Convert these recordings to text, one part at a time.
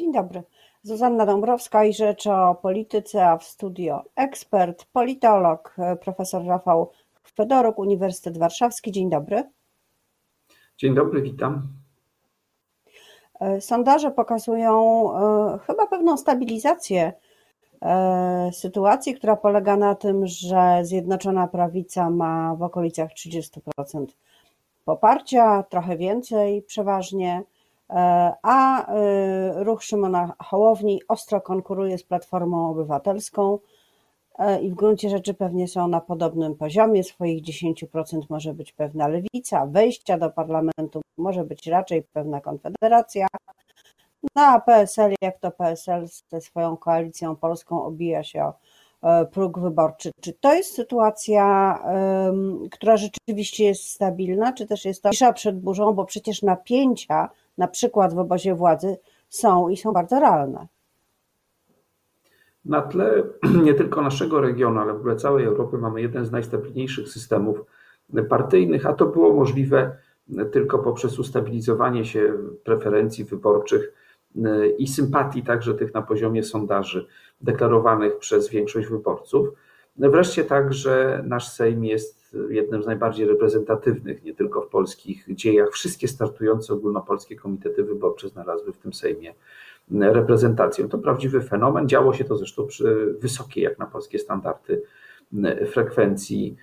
Dzień dobry. Zuzanna Dąbrowska i Rzecz o Polityce, a w studio ekspert, politolog, profesor Rafał Fedoruk, Uniwersytet Warszawski. Dzień dobry. Dzień dobry, witam. Sondaże pokazują e, chyba pewną stabilizację e, sytuacji, która polega na tym, że Zjednoczona Prawica ma w okolicach 30% poparcia, trochę więcej przeważnie E, a e, ruch Szymona Hołowni ostro konkuruje z Platformą Obywatelską e, i w gruncie rzeczy pewnie są na podobnym poziomie. Swoich 10% może być pewna lewica, wejścia do parlamentu może być raczej pewna konfederacja. No a PSL, jak to PSL ze swoją koalicją polską obija się o próg wyborczy. Czy to jest sytuacja, która rzeczywiście jest stabilna, czy też jest to cisza przed burzą, bo przecież napięcia na przykład w obozie władzy są i są bardzo realne. Na tle nie tylko naszego regionu, ale w ogóle całej Europy mamy jeden z najstabilniejszych systemów partyjnych, a to było możliwe tylko poprzez ustabilizowanie się preferencji wyborczych i sympatii także tych na poziomie sondaży deklarowanych przez większość wyborców. Wreszcie także nasz Sejm jest jednym z najbardziej reprezentatywnych, nie tylko w polskich dziejach. Wszystkie startujące ogólnopolskie komitety wyborcze znalazły w tym Sejmie reprezentację. To prawdziwy fenomen. Działo się to zresztą przy wysokiej, jak na polskie standardy, frekwencji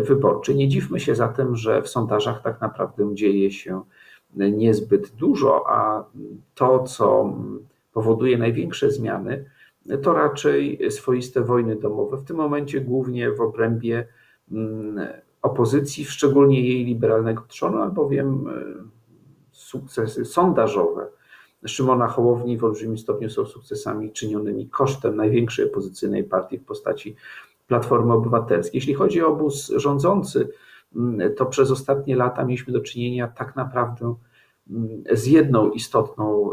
wyborczej. Nie dziwmy się zatem, że w sondażach tak naprawdę dzieje się niezbyt dużo, a to, co powoduje największe zmiany, to raczej swoiste wojny domowe, w tym momencie głównie w obrębie mm, opozycji, szczególnie jej liberalnego trzonu, albowiem e, sukcesy sondażowe Szymona Hołowni w olbrzymim stopniu są sukcesami czynionymi kosztem największej opozycyjnej partii w postaci Platformy Obywatelskiej. Jeśli chodzi o obóz rządzący, mm, to przez ostatnie lata mieliśmy do czynienia tak naprawdę z jedną istotną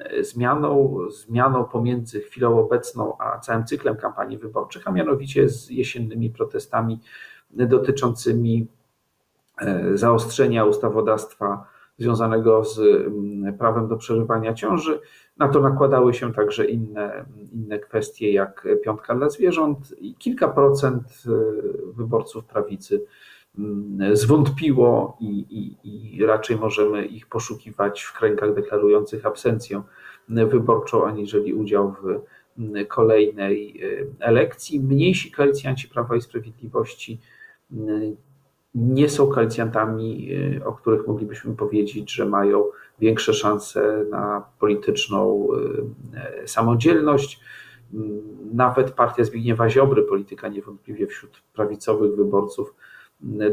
e, zmianą, zmianą pomiędzy chwilą obecną a całym cyklem kampanii wyborczych, a mianowicie z jesiennymi protestami dotyczącymi e, zaostrzenia ustawodawstwa związanego z prawem do przerywania ciąży. Na to nakładały się także inne, inne kwestie, jak piątka dla zwierząt i kilka procent e, wyborców prawicy Mm, zwątpiło i, i, i raczej możemy ich poszukiwać w kręgach deklarujących absencję wyborczą, aniżeli udział w mm, kolejnej y, elekcji. Mniejsi koalicjanci Prawa i Sprawiedliwości mm, nie są koalicjantami, y, o których moglibyśmy powiedzieć, że mają większe szanse na polityczną y, samodzielność. Nawet partia Zbigniewa Ziobry, polityka niewątpliwie wśród prawicowych wyborców,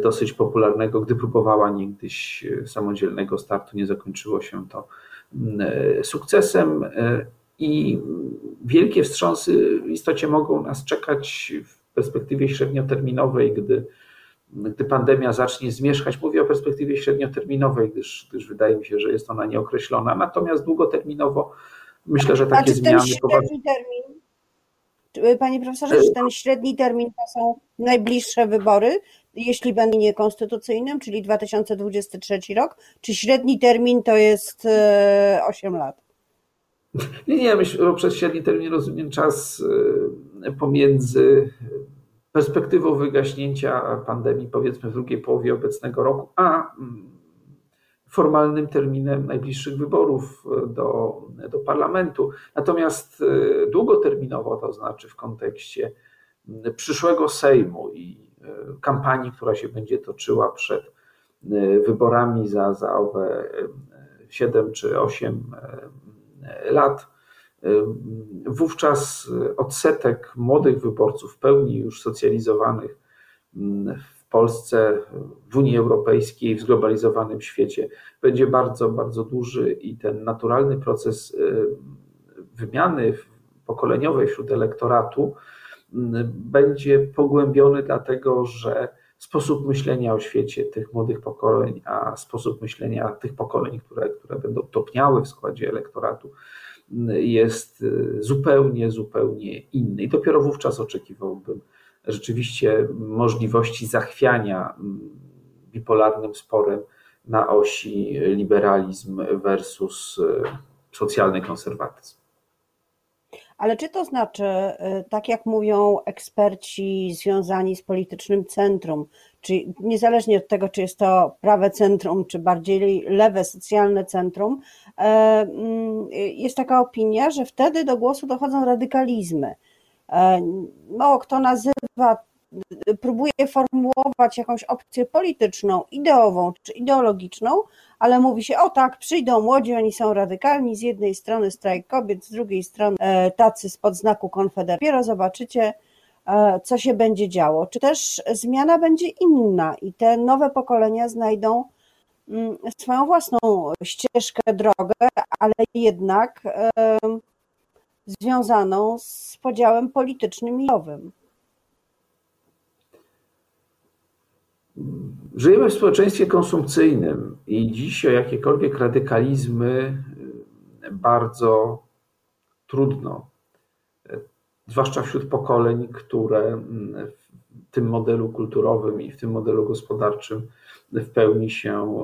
dosyć popularnego, gdy próbowała niegdyś e, samodzielnego startu, nie zakończyło się to e, sukcesem. E, I wielkie wstrząsy w istocie mogą nas czekać w perspektywie średnioterminowej, gdy, gdy pandemia zacznie zmierzchać. Mówię o perspektywie średnioterminowej, gdyż, gdyż wydaje mi się, że jest ona nieokreślona. Natomiast długoterminowo myślę, że takie zmiany. Ten termin, Panie profesorze, czy ten średni termin to są najbliższe wybory, jeśli będzie niekonstytucyjnym, czyli 2023 rok, czy średni termin to jest 8 e, lat? Nie, nie, myślę, że przez średni termin rozumiem czas e, pomiędzy perspektywą wygaśnięcia pandemii, powiedzmy w drugiej połowie obecnego roku, a mm, formalnym terminem najbliższych wyborów do, do parlamentu. Natomiast e, długoterminowo, to znaczy w kontekście przyszłego Sejmu i kampanii, która się będzie toczyła przed e, wyborami za, za owe 7 e, czy 8 e, lat. Wówczas odsetek młodych wyborców, w pełni już socjalizowanych w Polsce, w Unii Europejskiej, w zglobalizowanym świecie, będzie bardzo, bardzo duży i ten naturalny proces wymiany pokoleniowej wśród elektoratu będzie pogłębiony, dlatego że sposób myślenia o świecie tych młodych pokoleń, a sposób myślenia tych pokoleń, które, które będą topniały w składzie elektoratu, jest zupełnie, zupełnie inny. I dopiero wówczas oczekiwałbym rzeczywiście możliwości zachwiania bipolarnym sporem na osi liberalizm versus socjalny konserwatyzm. Ale czy to znaczy, tak jak mówią eksperci związani z politycznym centrum, czy niezależnie od tego, czy jest to prawe centrum, czy bardziej lewe socjalne centrum, mm, jest taka opinia, że wtedy do głosu dochodzą radykalizmy. Mało kto nazywa próbuje formułować jakąś opcję polityczną, ideową czy ideologiczną, ale mówi się, o tak, przyjdą młodzi, oni są radykalni, z jednej strony strajk kobiet, z drugiej strony e, tacy spod znaku Konfederacji. Dopiero zobaczycie, e, co się będzie działo. Czy też zmiana będzie inna i te nowe pokolenia znajdą mm, swoją własną ścieżkę, drogę, ale jednak związaną z podziałem politycznym i nowym. Żyjemy w społeczeństwie konsumpcyjnym i o jakiekolwiek radykalizmy y, bardzo trudno, zwłaszcza wśród pokoleń, które w tym modelu kulturowym i w tym modelu gospodarczym w pełni się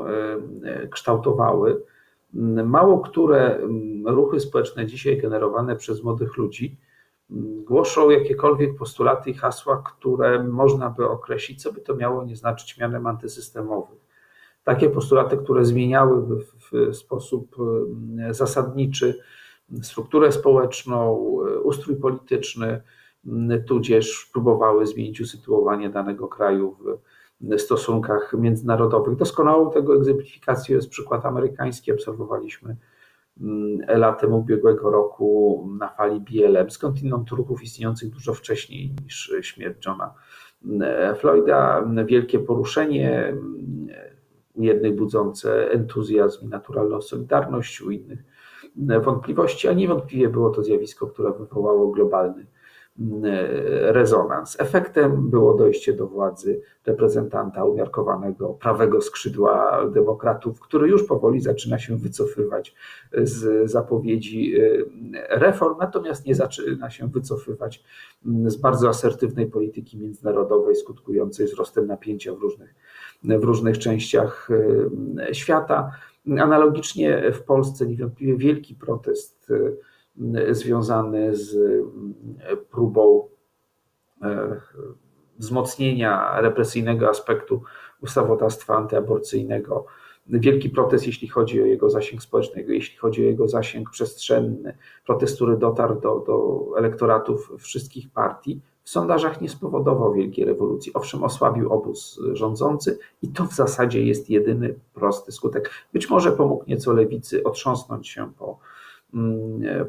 y, kształtowały. Mało które ruchy społeczne dzisiaj generowane przez młodych ludzi głoszą jakiekolwiek postulaty i hasła, które można by określić, co by to miało nie znaczyć mianem antysystemowych. Takie postulaty, które zmieniałyby w sposób e, zasadniczy strukturę społeczną, e, ustrój polityczny, tudzież próbowały zmienić usytuowanie danego kraju w stosunkach międzynarodowych. Doskonałą tego egzemplifikacją jest przykład amerykański. Obserwowaliśmy latem ubiegłego roku na fali BLM, skądinąd ruchów istniejących dużo wcześniej niż śmierć Johna mm, Floyda. Wielkie poruszenie, mm, u jednych budzące entuzjazm i naturalną solidarność, u innych wątpliwości, a niewątpliwie było to zjawisko, które wywołało globalny rezonans. Efektem było dojście do władzy reprezentanta umiarkowanego prawego skrzydła demokratów, który już powoli zaczyna się wycofywać z zapowiedzi y, reform, natomiast nie zaczyna się wycofywać z bardzo asertywnej polityki międzynarodowej, skutkującej wzrostem napięcia w różnych, w różnych częściach y, świata. Analogicznie w Polsce niewątpliwie wielki protest y, związany z próbą e, wzmocnienia represyjnego aspektu ustawodawstwa antyaborcyjnego. Wielki protest, jeśli chodzi o jego zasięg społeczny, jeśli chodzi o jego zasięg przestrzenny, protest, który dotarł do, do elektoratów wszystkich partii, w sondażach nie spowodował wielkiej rewolucji. Owszem, osłabił obóz rządzący i to w zasadzie jest jedyny prosty skutek. Być może pomógł nieco lewicy otrząsnąć się po Mm,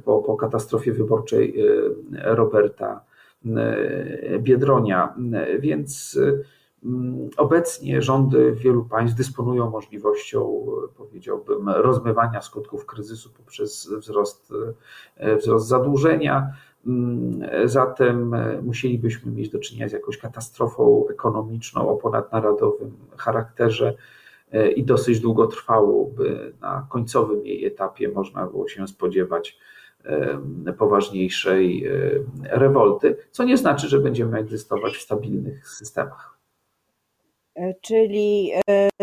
po, po katastrofie wyborczej y, Roberta y, Biedronia. Więc mm, obecnie rządy wielu państw dysponują możliwością, powiedziałbym, rozmywania skutków kryzysu poprzez wzrost, y, wzrost zadłużenia. Mm, zatem musielibyśmy mieć do czynienia z jakąś katastrofą ekonomiczną o ponadnarodowym charakterze i dosyć długo trwało, by na końcowym jej etapie można było się spodziewać e, poważniejszej e, rewolty, co nie znaczy, że będziemy egzystować w stabilnych systemach. Czyli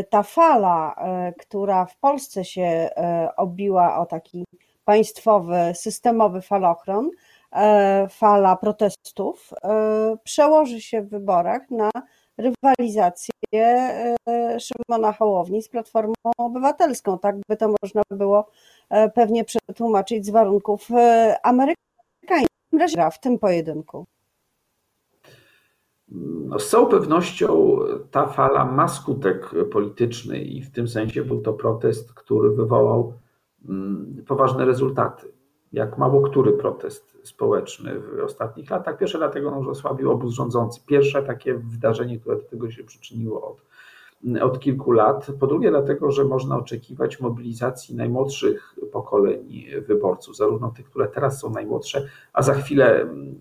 ta fala, która w Polsce się obiła o taki państwowy, systemowy falochron, fala protestów, przełoży się w wyborach na rywalizację e, Szymona Hołowni z Platformą Obywatelską. Tak by to można było e, pewnie przetłumaczyć z warunków e, amerykańskich. W tym pojedynku. No, z całą pewnością ta fala ma skutek polityczny i w tym sensie był to protest, który wywołał mm, poważne rezultaty jak mało który protest społeczny w ostatnich latach. Pierwsze dlatego, że osłabił obóz rządzący. Pierwsze takie wydarzenie, które do tego się przyczyniło od, od kilku lat. Po drugie, dlatego, że można oczekiwać mobilizacji najmłodszych pokoleń wyborców, zarówno tych, które teraz są najmłodsze, a za chwilę mm,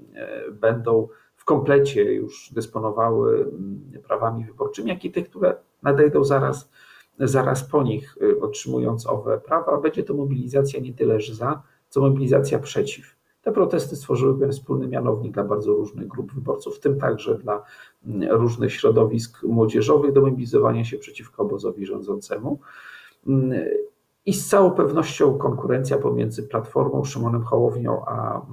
będą w komplecie już dysponowały mm, prawami wyborczymi, jak i tych, które nadejdą zaraz, zaraz po nich, y, otrzymując owe prawa. Będzie to mobilizacja nie tyle za, co mobilizacja przeciw. Te protesty stworzyły pewien wspólny mianownik dla bardzo różnych grup wyborców, w tym także dla mm, różnych środowisk młodzieżowych do mobilizowania się przeciwko obozowi rządzącemu. Mm, i z całą pewnością konkurencja pomiędzy Platformą, Szymonem Hołownią a,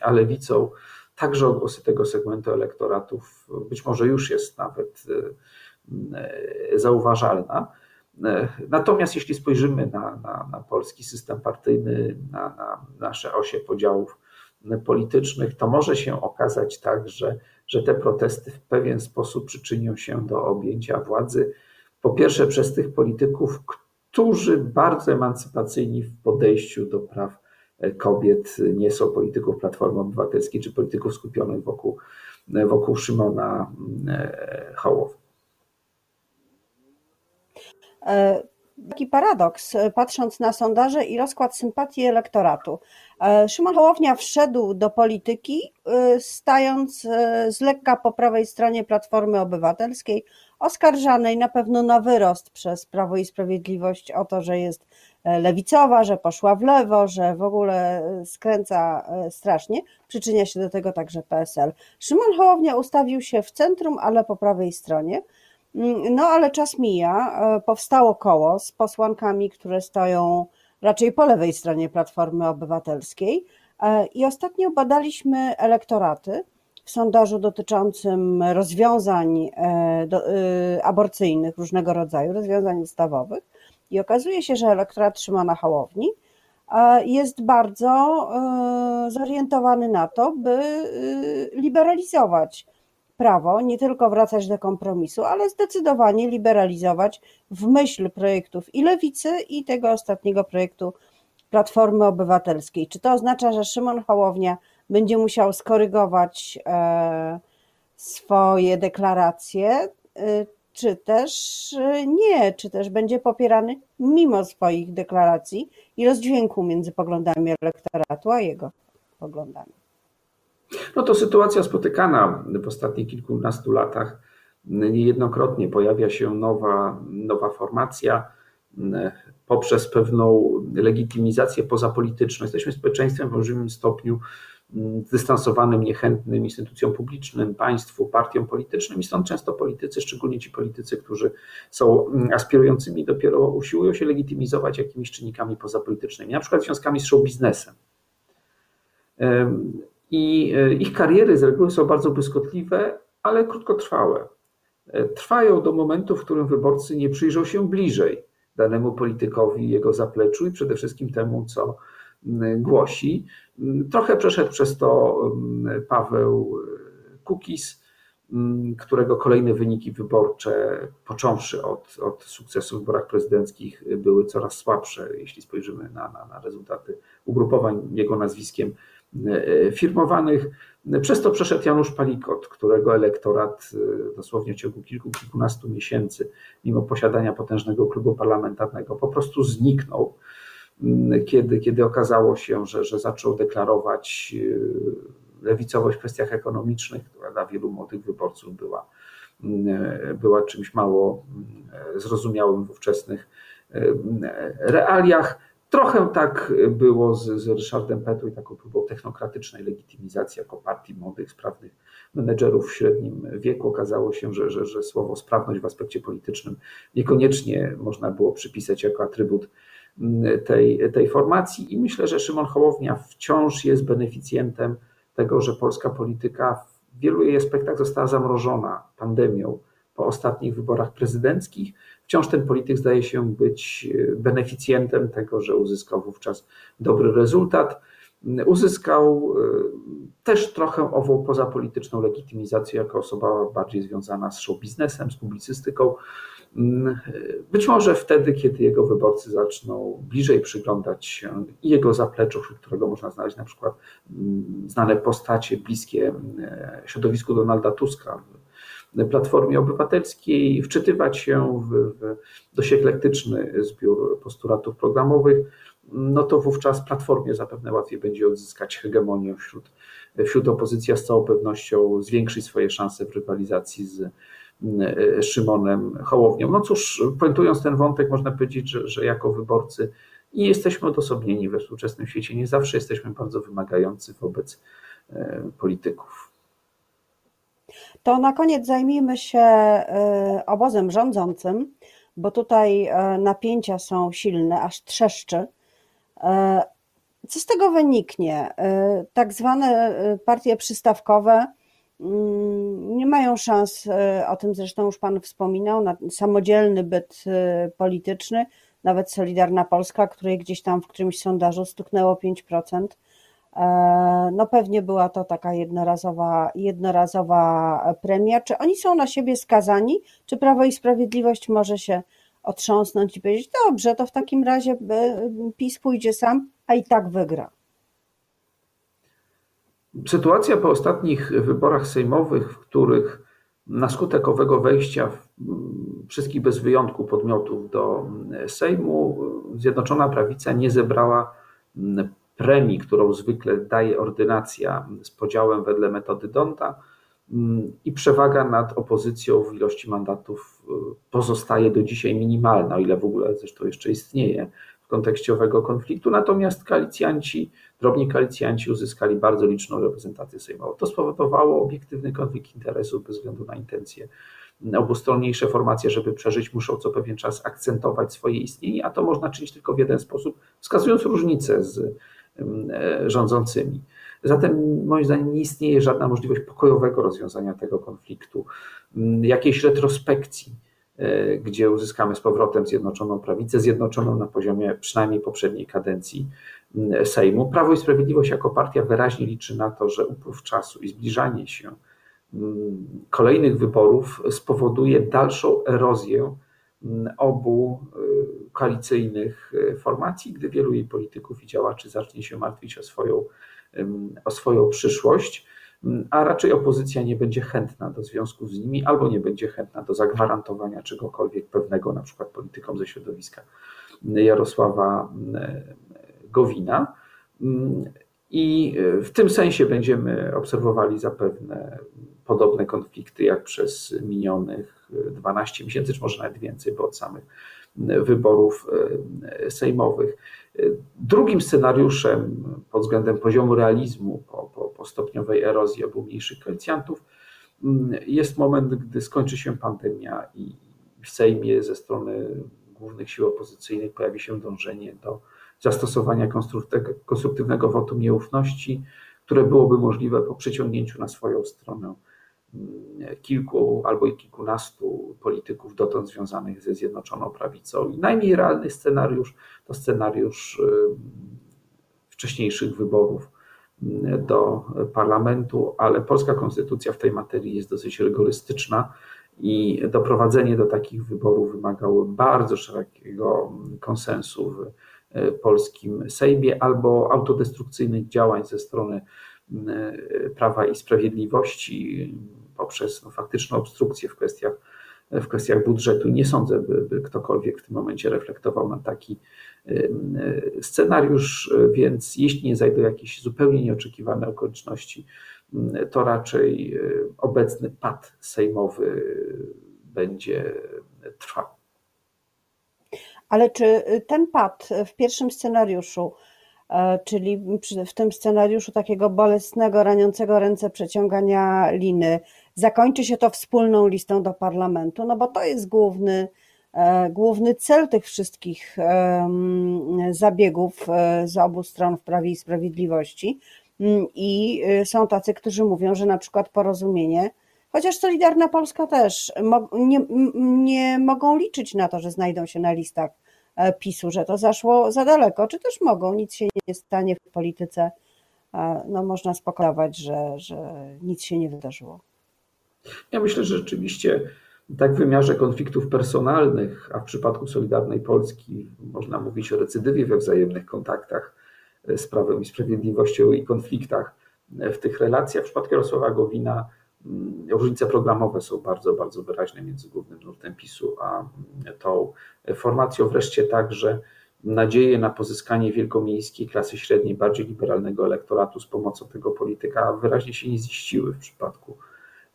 a Lewicą, także odgłosy tego segmentu elektoratów być może już jest nawet zauważalna. Natomiast jeśli spojrzymy na, na, na polski system partyjny, na, na nasze osie podziałów politycznych, to może się okazać tak, że, że te protesty w pewien sposób przyczynią się do objęcia władzy. Po pierwsze, przez tych polityków, którzy bardzo emancypacyjni w podejściu do praw kobiet nie są polityków Platformy Obywatelskiej czy polityków skupionych wokół, wokół Szymona Hołowni. E, taki paradoks, e, patrząc na sondaże i rozkład sympatii elektoratu. E, Szymon Hołownia wszedł do polityki, stając z lekka po prawej stronie Platformy Obywatelskiej, oskarżanej na pewno na wyrost przez Prawo i Sprawiedliwość o to, że jest lewicowa, że poszła w lewo, że w ogóle skręca strasznie. Przyczynia się do tego także PSL. Szymon Hołownia ustawił się w centrum, ale po prawej stronie. No ale czas mija, e, powstało koło z posłankami, które stoją raczej po lewej stronie Platformy Obywatelskiej. E, i ostatnio badaliśmy elektoraty w sondażu dotyczącym rozwiązań e, aborcyjnych różnego rodzaju, rozwiązań ustawowych. I okazuje się, że elektorat Szymona Hołowni jest bardzo zorientowany na to, by liberalizować prawo nie tylko wracać do kompromisu, ale zdecydowanie liberalizować w myśl projektów i lewicy, i tego ostatniego projektu Platformy Obywatelskiej. Czy to oznacza, że Szymon Hołownia będzie musiał skorygować e, swoje deklaracje, e, czy też e, nie, czy też będzie popierany mimo swoich deklaracji i rozdźwięku między poglądami elektoratu a jego poglądami? No to sytuacja spotykana w ostatnich kilkunastu latach. Niejednokrotnie pojawia się nowa, nowa formacja poprzez pewną legitymizację pozapolityczną. Jesteśmy społeczeństwem w olbrzymim stopniu zdystansowanym, niechętnym instytucjom publicznym, państwu, partiom politycznym i stąd często politycy, szczególnie ci politycy, którzy są aspirującymi, dopiero usiłują się legitymizować jakimiś czynnikami pozapolitycznymi, na przykład związkami z show biznesem i e, ich kariery z reguły są bardzo błyskotliwe, ale krótkotrwałe. E, trwają do momentu, w którym wyborcy nie przyjrzą się bliżej danemu politykowi, jego zapleczu i przede wszystkim temu, co głosi. Trochę przeszedł przez to Paweł e, Kukis, którego kolejne wyniki wyborcze, począwszy od, od sukcesu w wyborach prezydenckich, były coraz słabsze, jeśli spojrzymy na, na, na rezultaty ugrupowań jego nazwiskiem firmowanych. Przez to przeszedł Janusz Palikot, którego elektorat e, dosłownie w ciągu kilku, kilkunastu miesięcy, mimo posiadania potężnego klubu parlamentarnego, po prostu zniknął, kiedy, kiedy okazało się, że, że zaczął deklarować e, lewicowość w kwestiach ekonomicznych, która dla wielu młodych wyborców była, była czymś mało zrozumiałym w ówczesnych realiach. Trochę tak było z, z Ryszardem Petru i taką próbą technokratycznej legitymizacji jako partii młodych, sprawnych menedżerów w średnim wieku. Okazało się, że, że, że słowo sprawność w aspekcie politycznym niekoniecznie można było przypisać jako atrybut mm, tej, tej formacji i myślę, że Szymon Hołownia wciąż jest beneficjentem tego, że polska polityka w wielu jej aspektach została zamrożona pandemią po ostatnich wyborach prezydenckich Wciąż ten polityk zdaje się być e, beneficjentem tego, że uzyskał wówczas dobry rezultat. Uzyskał e, też trochę ową pozapolityczną legitymizację jako osoba bardziej związana z show biznesem, z publicystyką. Mm, e, być może wtedy, kiedy jego wyborcy zaczną bliżej przyglądać się jego zapleczu, wśród którego można znaleźć na przykład mm, znane postacie bliskie środowisku Donalda Tuska, Platformie Obywatelskiej, wczytywać się w, w dość eklektyczny zbiór postulatów programowych, no to wówczas Platformie zapewne łatwiej będzie odzyskać hegemonię wśród, wśród opozycji, a z całą pewnością zwiększyć swoje szanse w rywalizacji z e, Szymonem Hołownią. No cóż, puentując ten wątek, można powiedzieć, że, że jako wyborcy nie jesteśmy odosobnieni we współczesnym świecie, nie zawsze jesteśmy bardzo wymagający wobec e, polityków. To na koniec zajmijmy się y, obozem rządzącym, bo tutaj napięcia są silne, aż trzeszczy. Co z tego wyniknie? Tak zwane partie przystawkowe nie mają szans, o tym zresztą już Pan wspominał, na samodzielny byt polityczny, nawet Solidarna Polska, której gdzieś tam w którymś sondażu stuknęło 5%. E, no pewnie była to taka jednorazowa, jednorazowa premia. Czy oni są na siebie skazani? Czy Prawo i Sprawiedliwość może się otrząsnąć i powiedzieć, dobrze, to w takim razie e, PiS pójdzie sam, a i tak wygra? Sytuacja po ostatnich wyborach sejmowych, w których na skutek owego wejścia wszystkich bez wyjątku podmiotów do Sejmu Zjednoczona Prawica nie zebrała premii, którą zwykle daje ordynacja z podziałem wedle metody Donta i przewaga nad opozycją w ilości mandatów pozostaje do dzisiaj minimalna, o ile w ogóle zresztą jeszcze istnieje w kontekście owego konfliktu. Natomiast koalicjanci, drobni koalicjanci uzyskali bardzo liczną reprezentację sejmową. To spowodowało obiektywny konflikt interesów bez względu na intencje. Obustronniejsze formacje, żeby przeżyć, muszą co pewien czas akcentować swoje istnienie, a to można czynić tylko w jeden sposób, wskazując różnice z rządzącymi. Zatem moim zdaniem nie istnieje żadna możliwość pokojowego rozwiązania tego konfliktu, jakiejś retrospekcji E, gdzie uzyskamy z powrotem Zjednoczoną Prawicę, zjednoczoną na poziomie przynajmniej poprzedniej kadencji Sejmu. Prawo i Sprawiedliwość jako partia wyraźnie liczy na to, że upływ czasu i zbliżanie się kolejnych wyborów spowoduje dalszą erozję obu e, koalicyjnych e, formacji, gdy wielu jej polityków i działaczy zacznie się martwić o swoją, o swoją przyszłość a raczej opozycja nie będzie chętna do związku z nimi albo nie będzie chętna do zagwarantowania czegokolwiek pewnego, na przykład politykom ze środowiska Jarosława e, Gowina. I w tym sensie będziemy obserwowali zapewne podobne konflikty jak przez minionych 12 miesięcy, czy może nawet więcej, bo od samych wyborów e, sejmowych. Drugim scenariuszem pod względem poziomu realizmu po, po, po stopniowej erozji obu mniejszych koalicjantów jest moment, gdy skończy się pandemia i w Sejmie ze strony głównych sił opozycyjnych pojawi się dążenie do zastosowania konstruktywnego wotum nieufności, które byłoby możliwe po przeciągnięciu na swoją stronę kilku albo i kilkunastu polityków dotąd związanych ze Zjednoczoną Prawicą. I najmniej realny scenariusz to scenariusz wcześniejszych wyborów do parlamentu, ale polska konstytucja w tej materii jest dosyć rygorystyczna i doprowadzenie do takich wyborów wymagało bardzo szerokiego konsensu w polskim Sejmie albo autodestrukcyjnych działań ze strony Prawa i Sprawiedliwości, poprzez no, faktyczną obstrukcję w kwestiach, w kwestiach budżetu. Nie sądzę, by, by ktokolwiek w tym momencie reflektował na taki scenariusz, więc jeśli nie zajdą jakieś zupełnie nieoczekiwane okoliczności, to raczej obecny pad sejmowy będzie trwał. Ale czy ten pad w pierwszym scenariuszu czyli w tym scenariuszu takiego bolesnego, raniącego ręce przeciągania liny, zakończy się to wspólną listą do parlamentu, no bo to jest główny, e, główny cel tych wszystkich zabiegów e, z obu stron w Prawie i Sprawiedliwości. Mm, I są tacy, którzy mówią, że na przykład porozumienie, chociaż Solidarna Polska też nie, nie mogą liczyć na to, że znajdą się na listach E, PiSu, że to zaszło za daleko, czy też mogą, nic się nie stanie w polityce, no można spokojnie, że, że nic się nie wydarzyło. Ja myślę, że rzeczywiście tak w wymiarze konfliktów personalnych, a w przypadku Solidarnej Polski można mówić o recydywie we wzajemnych kontaktach z Prawem i Sprawiedliwością i konfliktach w tych relacjach. W przypadku Jarosława Gowina różnice programowe są bardzo, bardzo wyraźne między głównym nurtem PiSu a mm, tą formacją. Wreszcie także nadzieje na pozyskanie wielkomiejskiej klasy średniej, bardziej liberalnego elektoratu z pomocą tego polityka wyraźnie się nie ziściły w przypadku,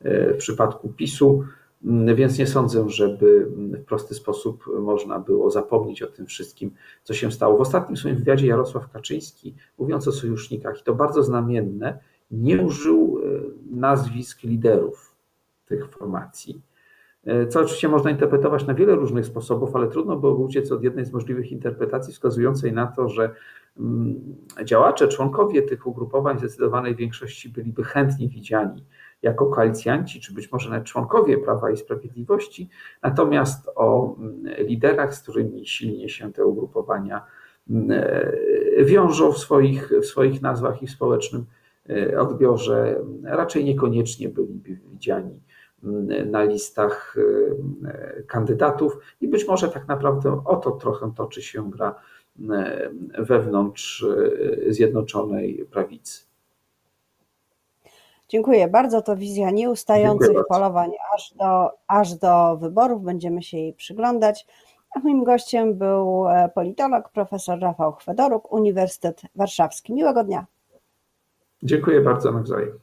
e, w przypadku PiSu, mm, więc nie sądzę, żeby w prosty sposób można było zapomnieć o tym wszystkim, co się stało. W ostatnim swoim wywiadzie Jarosław Kaczyński, mówiąc o sojusznikach, i to bardzo znamienne, nie użył nazwisk liderów tych formacji. co oczywiście można interpretować na wiele różnych sposobów, ale trudno byłoby uciec od jednej z możliwych interpretacji wskazującej na to, że mm, działacze, członkowie tych ugrupowań w zdecydowanej większości byliby chętnie widziani jako koalicjanci, czy być może nawet członkowie Prawa i Sprawiedliwości, natomiast o mm, liderach, z którymi silnie się te ugrupowania mm, wiążą w swoich, w swoich nazwach i w społecznym e, odbiorze, raczej niekoniecznie byliby widziani mm, na listach e, kandydatów i być może tak naprawdę o to trochę toczy się gra wewnątrz e, Zjednoczonej Prawicy. Dziękuję bardzo. To wizja nieustających polowań aż do, aż do wyborów. Będziemy się jej przyglądać. A moim gościem był e, politolog profesor Rafał Chwedoruk, Uniwersytet Warszawski. Miłego dnia. Dziękuję bardzo nawzajem.